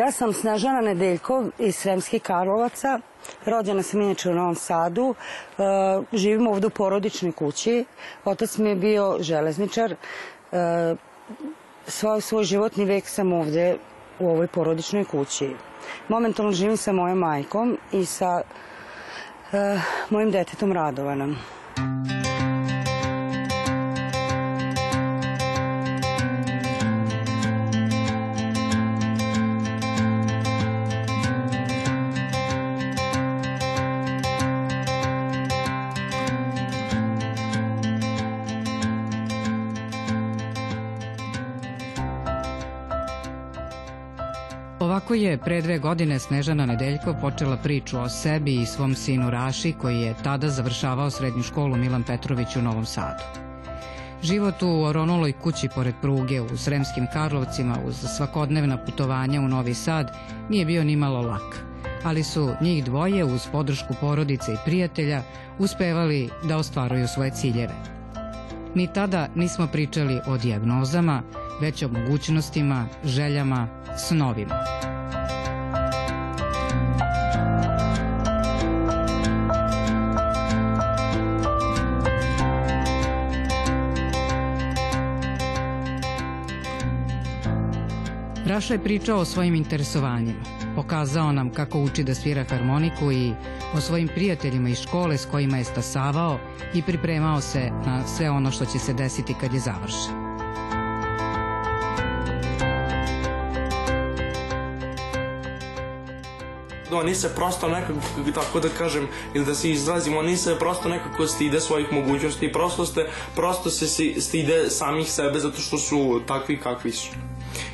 Ja sam Snežana Nedeljkov iz Sremskih Karlovaca. Rođena sam inače u Novom Sadu. E, živim ovde u porodičnoj kući. Otac mi je bio železničar. E, svoj, svoj životni vek sam ovde u ovoj porodičnoj kući. Momentalno živim sa mojom majkom i sa e, mojim detetom Radovanom. Ovako je pre dve godine Snežana Nedeljko počela priču o sebi i svom sinu Raši koji je tada završavao srednju školu Milan Petrović u Novom Sadu. Život u oronuloj kući pored pruge u Sremskim Karlovcima uz svakodnevna putovanja u Novi Sad nije bio ni malo lak, ali su njih dvoje uz podršku porodice i prijatelja uspevali da ostvaruju svoje ciljeve. Ni tada nismo pričali o dijagnozama, već o mogućnostima, željama, snovima. Raša je pričao o svojim interesovanjima. Pokazao nam kako uči da svira harmoniku i o svojim prijateljima iz škole s kojima je stasavao i pripremao se na sve ono što će se desiti kad je završen. oni se prosto nekako, tako da kažem, ili da se izrazim, oni se prosto nekako stide svojih mogućnosti, prosto, ste, prosto se stide samih sebe zato što su takvi kakvi su.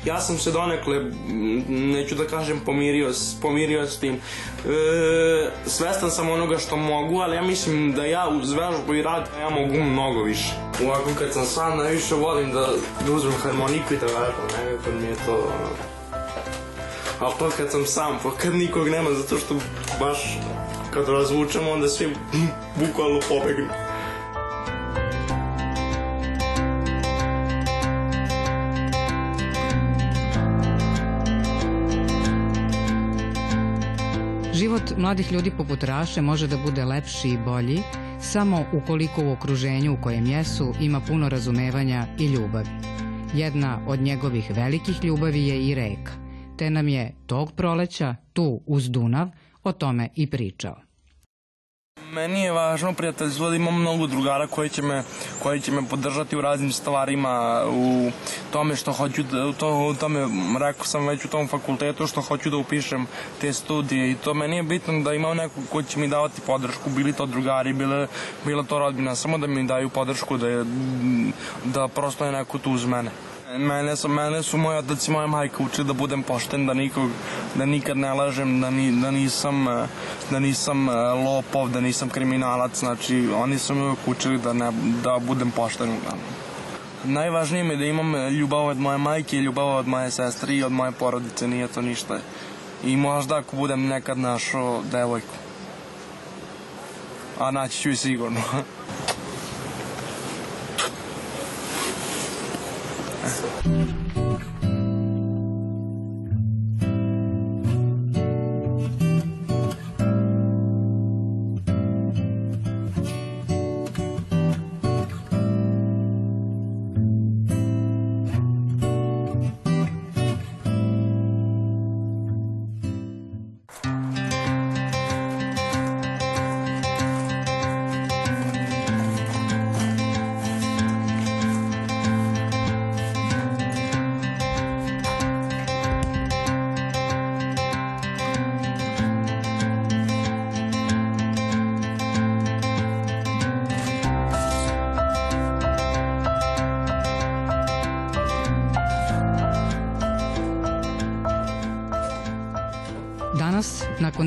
Ja sam se donekle, neću da kažem pomirio, pomirio s tim. E, svestan sam onoga što mogu, ali ja mislim da ja uz vežbu i rad ja mogu mnogo više. Ovako kad sam sam najviše volim da, da uzmem harmoniku i da vežbam, nekako mi je to ali to kad sam sam, pa kad nikog nema, zato što baš kad razvučemo, onda svi bukvalno pobegnu. Život mladih ljudi poput Raše može da bude lepši i bolji samo ukoliko u okruženju u kojem jesu ima puno razumevanja i ljubavi. Jedna od njegovih velikih ljubavi je i reka – te nam je tog proleća, tu uz Dunav, o tome i pričao. Meni je važno prijateljstvo da imam mnogo drugara koji će me, koji će me podržati u raznim stvarima, u tome što hoću da, to, u tome, rekao sam već u tom fakultetu što hoću da upišem te studije i to meni je bitno da imam neko ko će mi davati podršku, bili to drugari, bile, bila to rodbina, samo da mi daju podršku, da, je, da prosto je neko tu uz mene. Mene su, mene su moj otac i moja majka učili da budem pošten, da nikog, da nikad ne lažem, da, ni, da nisam, da nisam eh, lopov, da nisam kriminalac, znači oni su me učili da, ne, da budem pošten uglavnom. Najvažnije mi je da imam ljubav od moje majke, ljubav od moje sestre i od moje porodice, nije to ništa. I možda ako budem nekad našao devojku. A naći ću i sigurno.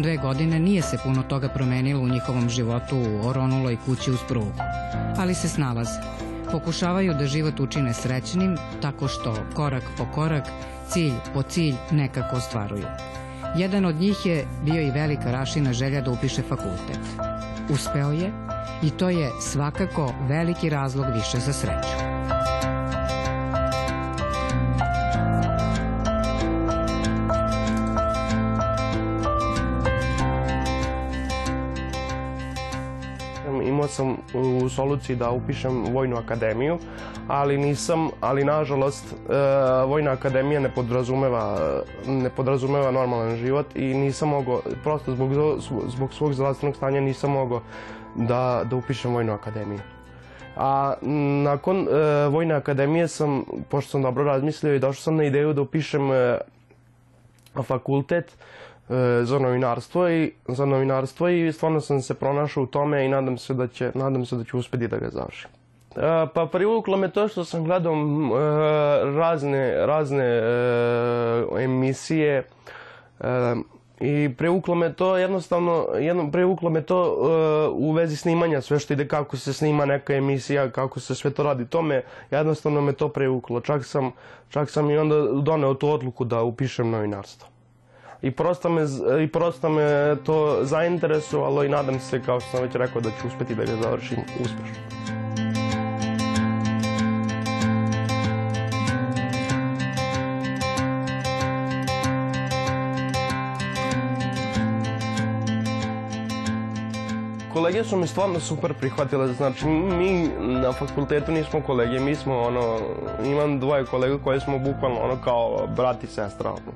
Nakon dve godine, nije se puno toga promenilo u njihovom životu u oronuloj kući uz prugu. Ali se snalaze. Pokušavaju da život učine srećnim tako što korak po korak, cilj po cilj nekako ostvaruju. Jedan od njih je bio i velika Rašina želja da upiše fakultet. Uspeo je i to je svakako veliki razlog više za sreću. Sam u soluciji da upišem Vojnu akademiju, ali nisam, ali nažalost e, Vojna akademija ne podrazumeva, ne podrazumeva normalan život i nisam mogao, prosto zbog, zbog svog zdravstvenog stanja nisam mogao da, da upišem Vojnu akademiju. A nakon e, Vojne akademije sam, pošto sam dobro razmislio i došao sam na ideju da upišem e, fakultet za novinarstvo i za novinarstvo i stvarno sam se pronašao u tome i nadam se da će nadam se da ću uspeti da ga završim. E, pa privuklo me to što sam gledao e, razne razne e, emisije e, I privuklo me to jednostavno, jedno, privuklo me to uh, u vezi snimanja, sve što ide, kako se snima neka emisija, kako se sve to radi. To me, jednostavno me to privuklo. Čak sam, čak sam i onda doneo tu odluku da upišem novinarstvo. I prosto me, i prosto me to zainteresovalo i nadam se, kao što sam već rekao, da ću uspeti da ga završim uspešno. Kolege su mi stvarno super prihvatile, znači mi na fakultetu nismo kolege, mi smo ono, imam dvoje kolega koje smo bukvalno ono kao brat i sestra, ono.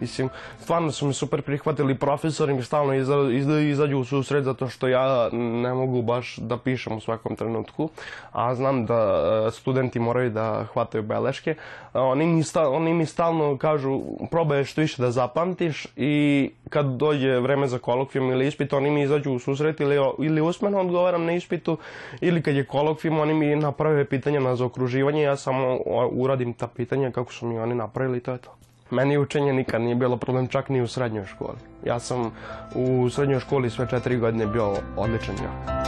Mislim, stvarno su mi super prihvatili, profesori mi stalno iza, iza, izađu u susret zato što ja ne mogu baš da pišem u svakom trenutku, a znam da e, studenti moraju da hvataju beleške. Oni mi, sta, oni mi stalno kažu probaj što više da zapamtiš i kad dođe vreme za kolokvijum ili ispit, oni mi izađu u susret ili, ili usmeno odgovaram na ispitu ili kad je kolokvijum, oni mi naprave pitanja na zaokruživanje, ja samo uradim ta pitanja kako su mi oni napravili to je to. Meni učenje nikad nije bilo problem, čak ni u srednjoj školi. Ja sam u srednjoj školi sve četiri godine bio odličan đak.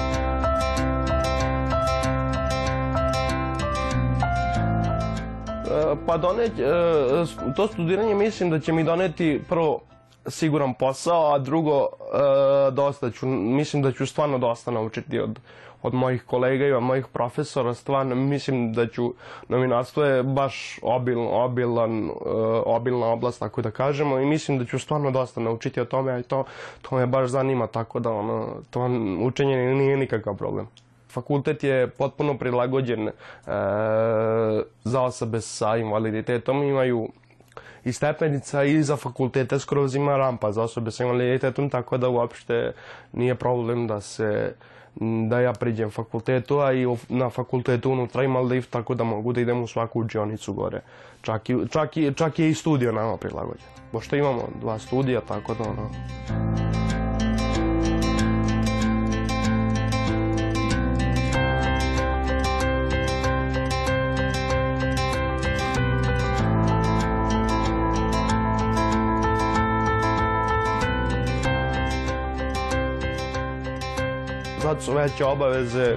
Pa donet, to studiranje mislim da će mi doneti prvo siguran posao, a drugo dosta ću, mislim da ću stvarno dosta naučiti od, od mojih kolega i od mojih profesora, stvarno mislim da ću, novinarstvo je baš obil, obilan, uh, obilna oblast, tako da kažemo, i mislim da ću stvarno dosta naučiti o tome, a to, to me baš zanima, tako da ono, to učenje nije nikakav problem. Fakultet je potpuno prilagođen e, za osobe sa invaliditetom, imaju i stepenica i za fakultete skroz ima rampa za osobe sa invaliditetom, tako da uopšte nije problem da se da ja priđem fakultetu, a i na fakultetu unutra ima lift, tako da mogu da idem u svaku učionicu gore. Čak, i, čak, i, čak je i studio nama prilagođen. Pošto imamo dva studija, tako da ono... su veće obaveze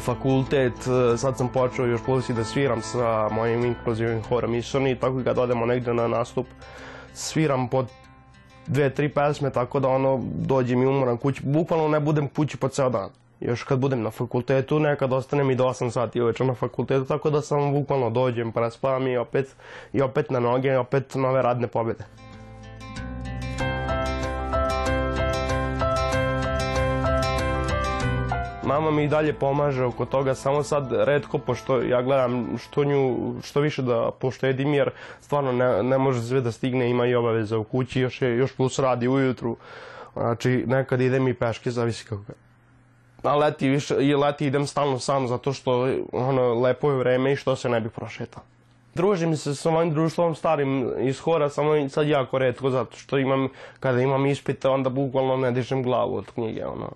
fakultet, sad sam počeo još plus i da sviram sa mojim inkluzivnim horom Isoni, tako i kad odemo negde na nastup, sviram pod dve, tri pesme, tako da ono, dođem i umoram kući, bukvalno ne budem kući po ceo dan. Još kad budem na fakultetu, nekad ostanem i do 8 sati uveče na fakultetu, tako da sam bukvalno dođem, prespavam i opet, i opet na noge, i opet nove radne pobjede. Mama mi i dalje pomaže oko toga, samo sad redko, pošto ja gledam što nju, što više da poštedim, jer stvarno ne, ne može sve da stigne, ima i obaveza u kući, još, je, još plus radi ujutru. Znači, nekad idem i peške, zavisi kako. A leti, više, i leti idem stalno sam, zato što ono, lepo je vreme i što se ne bi prošetao. Družim se sa mojim društvom starim iz hora, samo sad jako redko, zato što imam, kada imam ispite, onda bukvalno ne dižem glavu od knjige, ono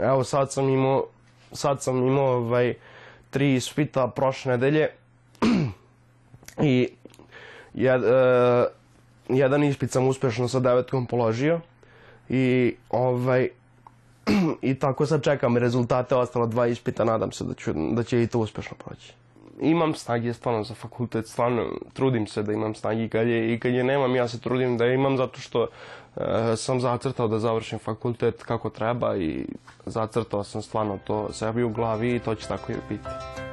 evo sad sam imao, sad sam imao ovaj, tri ispita prošle nedelje i jed, uh, jedan ispit sam uspešno sa devetkom položio i ovaj i tako sad čekam rezultate ostalo dva ispita, nadam se da, ću, da će i to uspešno proći. Imam snage stvarno za fakultet, stvarno trudim se da imam snage i kad je, i kad je nemam ja se trudim da imam zato što e, sam zacrtao da završim fakultet kako treba i zacrtao sam stvarno to sebi u glavi i to će tako i biti.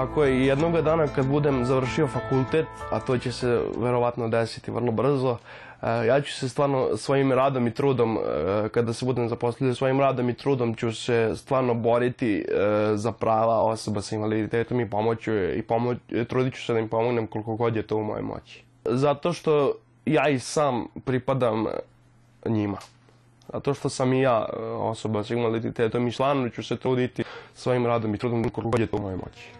Ovako, i jednog dana kad budem završio fakultet, a to će se verovatno desiti vrlo brzo, e, ja ću se stvarno svojim radom i trudom, e, kada se budem zaposlio, svojim radom i trudom ću se stvarno boriti e, za prava osoba sa invaliditetom i pomoću i pomoć, trudit ću se da im pomognem koliko god je to u mojoj moći. Zato što ja i sam pripadam njima. Zato što sam i ja osoba sa invaliditetom i članu ću se truditi svojim radom i trudom koliko god je to u mojoj moći.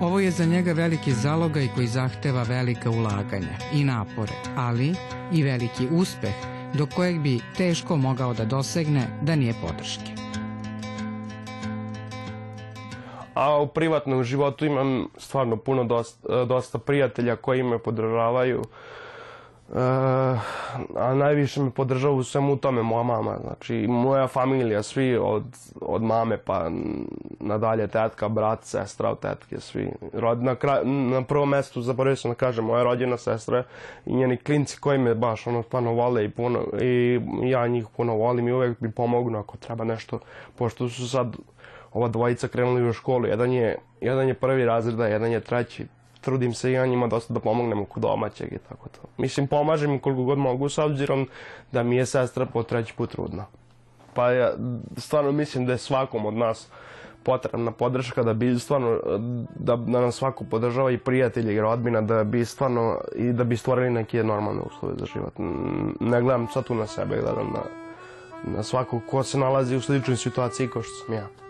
Ovo je za njega veliki zalogaj koji zahteva velika ulaganja i napore, ali i veliki uspeh do kojeg bi teško mogao da dosegne da nije podrške. A u privatnom životu imam stvarno puno dosta, dosta prijatelja koji me podržavaju. Uh, a najviše me podržava u svemu tome moja mama, znači moja familija, svi od, od mame pa nadalje, tetka, brat, sestra tetke, svi. Rod, na, kraj, na prvom mestu, zaboravio sam da kažem, moja rođena sestra i njeni klinci koji me baš ono stvarno vole i, puno, i ja njih puno volim i uvek mi pomognu ako treba nešto, pošto su sad ova dvojica krenuli u školu, jedan je, jedan je prvi razred, jedan je treći, trudim se i ja njima dosta da pomognem oko domaćeg i tako to. Mislim, pomažem im koliko god mogu s obzirom da mi je sestra po treći put trudna. Pa ja stvarno mislim da je svakom od nas potrebna podrška da bi stvarno, da, da nam svako podržava i prijatelji i rodbina da bi stvarno i da bi stvorili neke normalne uslove za život. Ne gledam sad tu na sebe, gledam na, na svakog ko se nalazi u sličnoj situaciji kao što sam ja.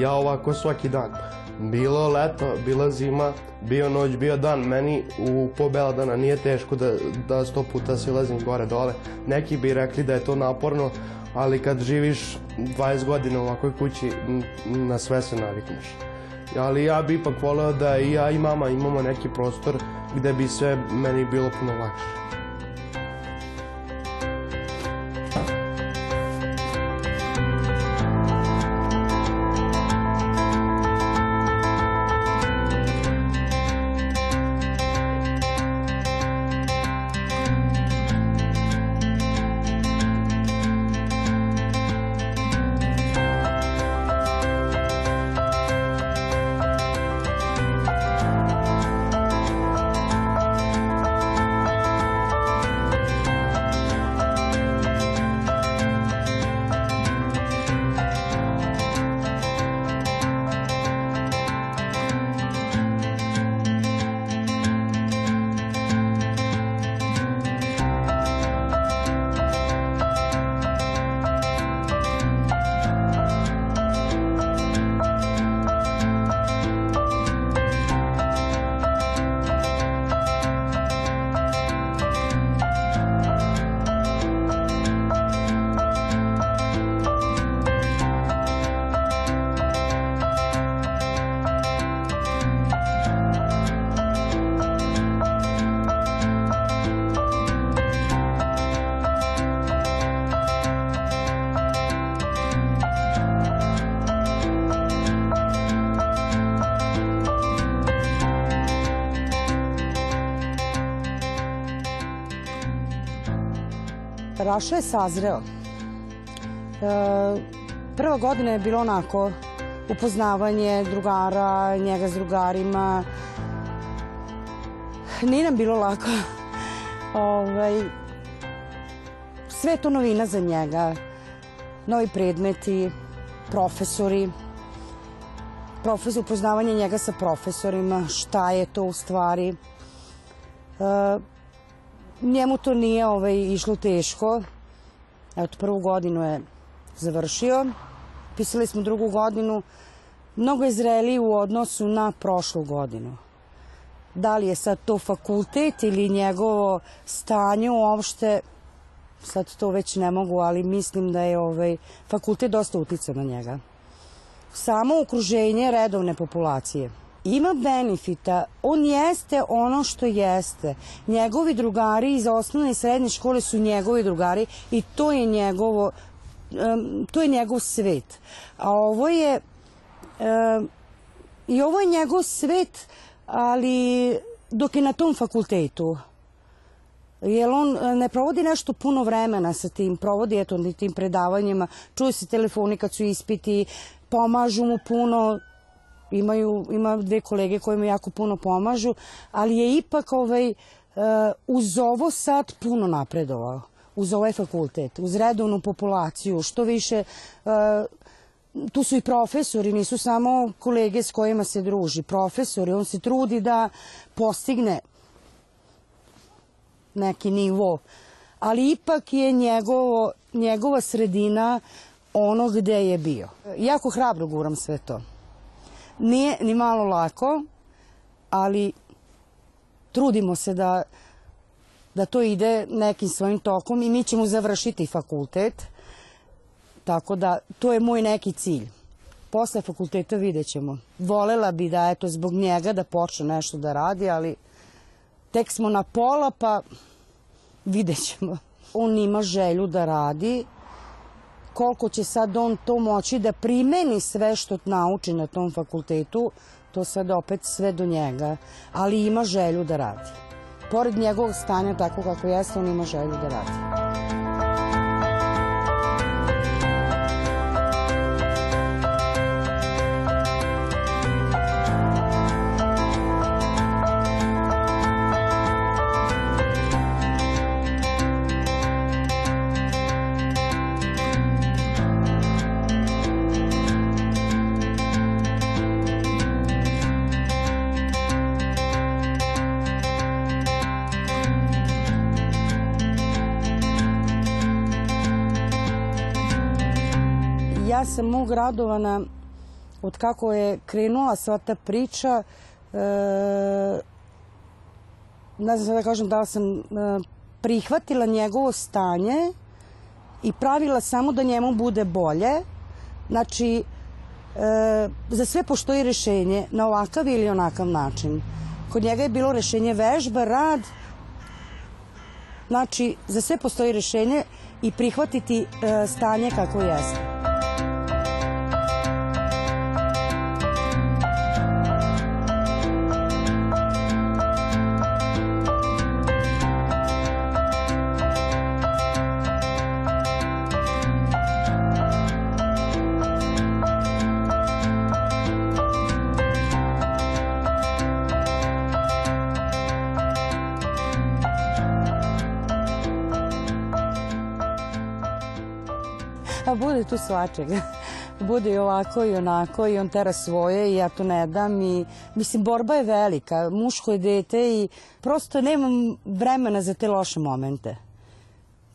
Ja ovako svaki dan. Bilo leto, bila zima, bio noć, bio dan. Meni u po bela dana nije teško da, da sto puta silazim gore dole. Neki bi rekli da je to naporno, ali kad živiš 20 godina u ovakvoj kući, na sve se navikneš. Ali ja bi ipak voleo da i ja i mama imamo neki prostor gde bi sve meni bilo puno lakše. Raša je sazreo. E, prva godina je bilo onako upoznavanje drugara, njega s drugarima. Nije nam bilo lako. ovaj, sve je to novina za njega. Novi predmeti, profesori, profesor, upoznavanje njega sa profesorima, šta je to u stvari. E, njemu to nije ovaj, išlo teško. Eto, prvu godinu je završio. Pisali smo drugu godinu. Mnogo je zreliji u odnosu na prošlu godinu. Da li je sad to fakultet ili njegovo stanje uopšte, sad to već ne mogu, ali mislim da je ovaj, fakultet dosta uticao na njega. Samo okruženje redovne populacije ima benefita, on jeste ono što jeste. Njegovi drugari iz osnovne i srednje škole su njegovi drugari i to je njegovo to je njegov svet. A ovo je i ovo je njegov svet, ali dok je na tom fakultetu jer on ne provodi nešto puno vremena sa tim, provodi eto tim predavanjima, čuje se telefoni kad su ispiti, pomažu mu puno, imaju, ima dve kolege koje mu jako puno pomažu, ali je ipak ovaj, uh, uz ovo sad puno napredovao uz ovaj fakultet, uz redovnu populaciju, što više uh, tu su i profesori, nisu samo kolege s kojima se druži, profesori, on se trudi da postigne neki nivo, ali ipak je njegovo, njegova sredina ono gde je bio. Jako hrabro guram sve to. Nije ni malo lako, ali trudimo se da, da to ide nekim svojim tokom i mi ćemo završiti fakultet. Tako da, to je moj neki cilj. Posle fakulteta vidjet ćemo. Volela bi da, eto, zbog njega da počne nešto da radi, ali tek smo na pola, pa vidjet ćemo. On ima želju da radi, koliko će sad on to moći da primeni sve što nauči na tom fakultetu, to sad opet sve do njega, ali ima želju da radi. Pored njegovog stanja tako kako jeste, on ima želju da radi. Sam mog radovana od kako je krenula sva ta priča e, ne znam da kažem da sam e, prihvatila njegovo stanje i pravila samo da njemu bude bolje. Znači e, za sve postoji rešenje na ovakav ili onakav način. Kod njega je bilo rešenje vežba, rad. Znači za sve postoji rešenje i prihvatiti e, stanje kako jeste tu svačega. Bude i ovako i onako i on tera svoje i ja to ne dam i mislim borba je velika, muško je dete i prosto nemam vremena za te loše momente.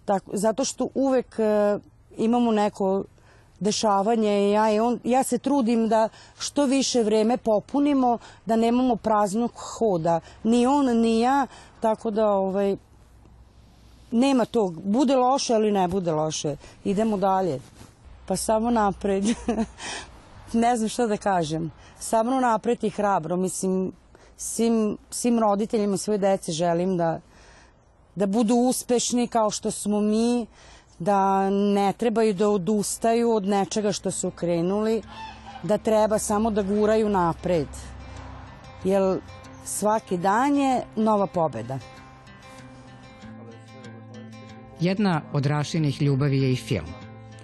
Tako, zato što uvek uh, imamo neko dešavanje i ja, i on, ja se trudim da što više vreme popunimo, da nemamo praznog hoda. Ni on, ni ja, tako da ovaj, nema tog, bude loše, ali ne bude loše. Idemo dalje. Pa samo napred. ne znam što da kažem. Samo napred i hrabro. Mislim, svim, svim roditeljima svoje dece želim da, da budu uspešni kao što smo mi, da ne trebaju da odustaju od nečega što su krenuli, da treba samo da guraju napred. Jer svaki dan je nova pobeda. Jedna od Rašinih ljubavi je i film.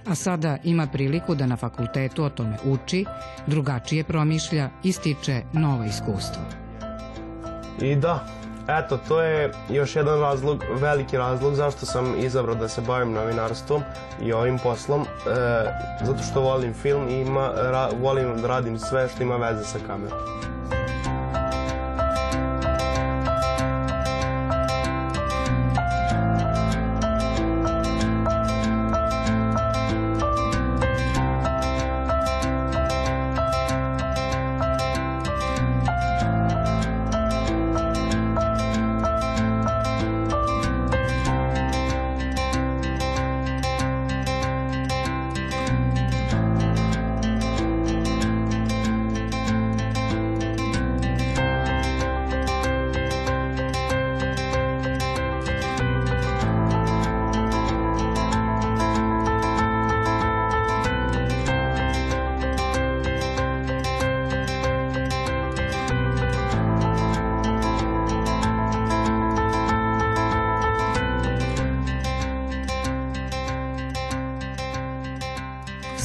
A sada ima priliku da na fakultetu o tome uči, drugačije promišlja i stiče nova iskustva. I da, eto, to je još jedan razlog, veliki razlog zašto sam izabrao da se bavim novinarstvom i ovim poslom, e, zato što volim film i ima, ra, volim da radim sve što ima veze sa kamerom.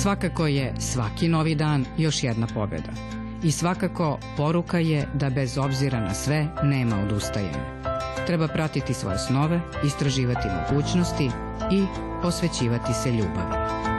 Svakako je svaki novi dan još jedna pobjeda. I svakako poruka je da bez obzira na sve nema odustajanja. Treba pratiti svoje snove, istraživati mogućnosti i posvećivati se ljubavi.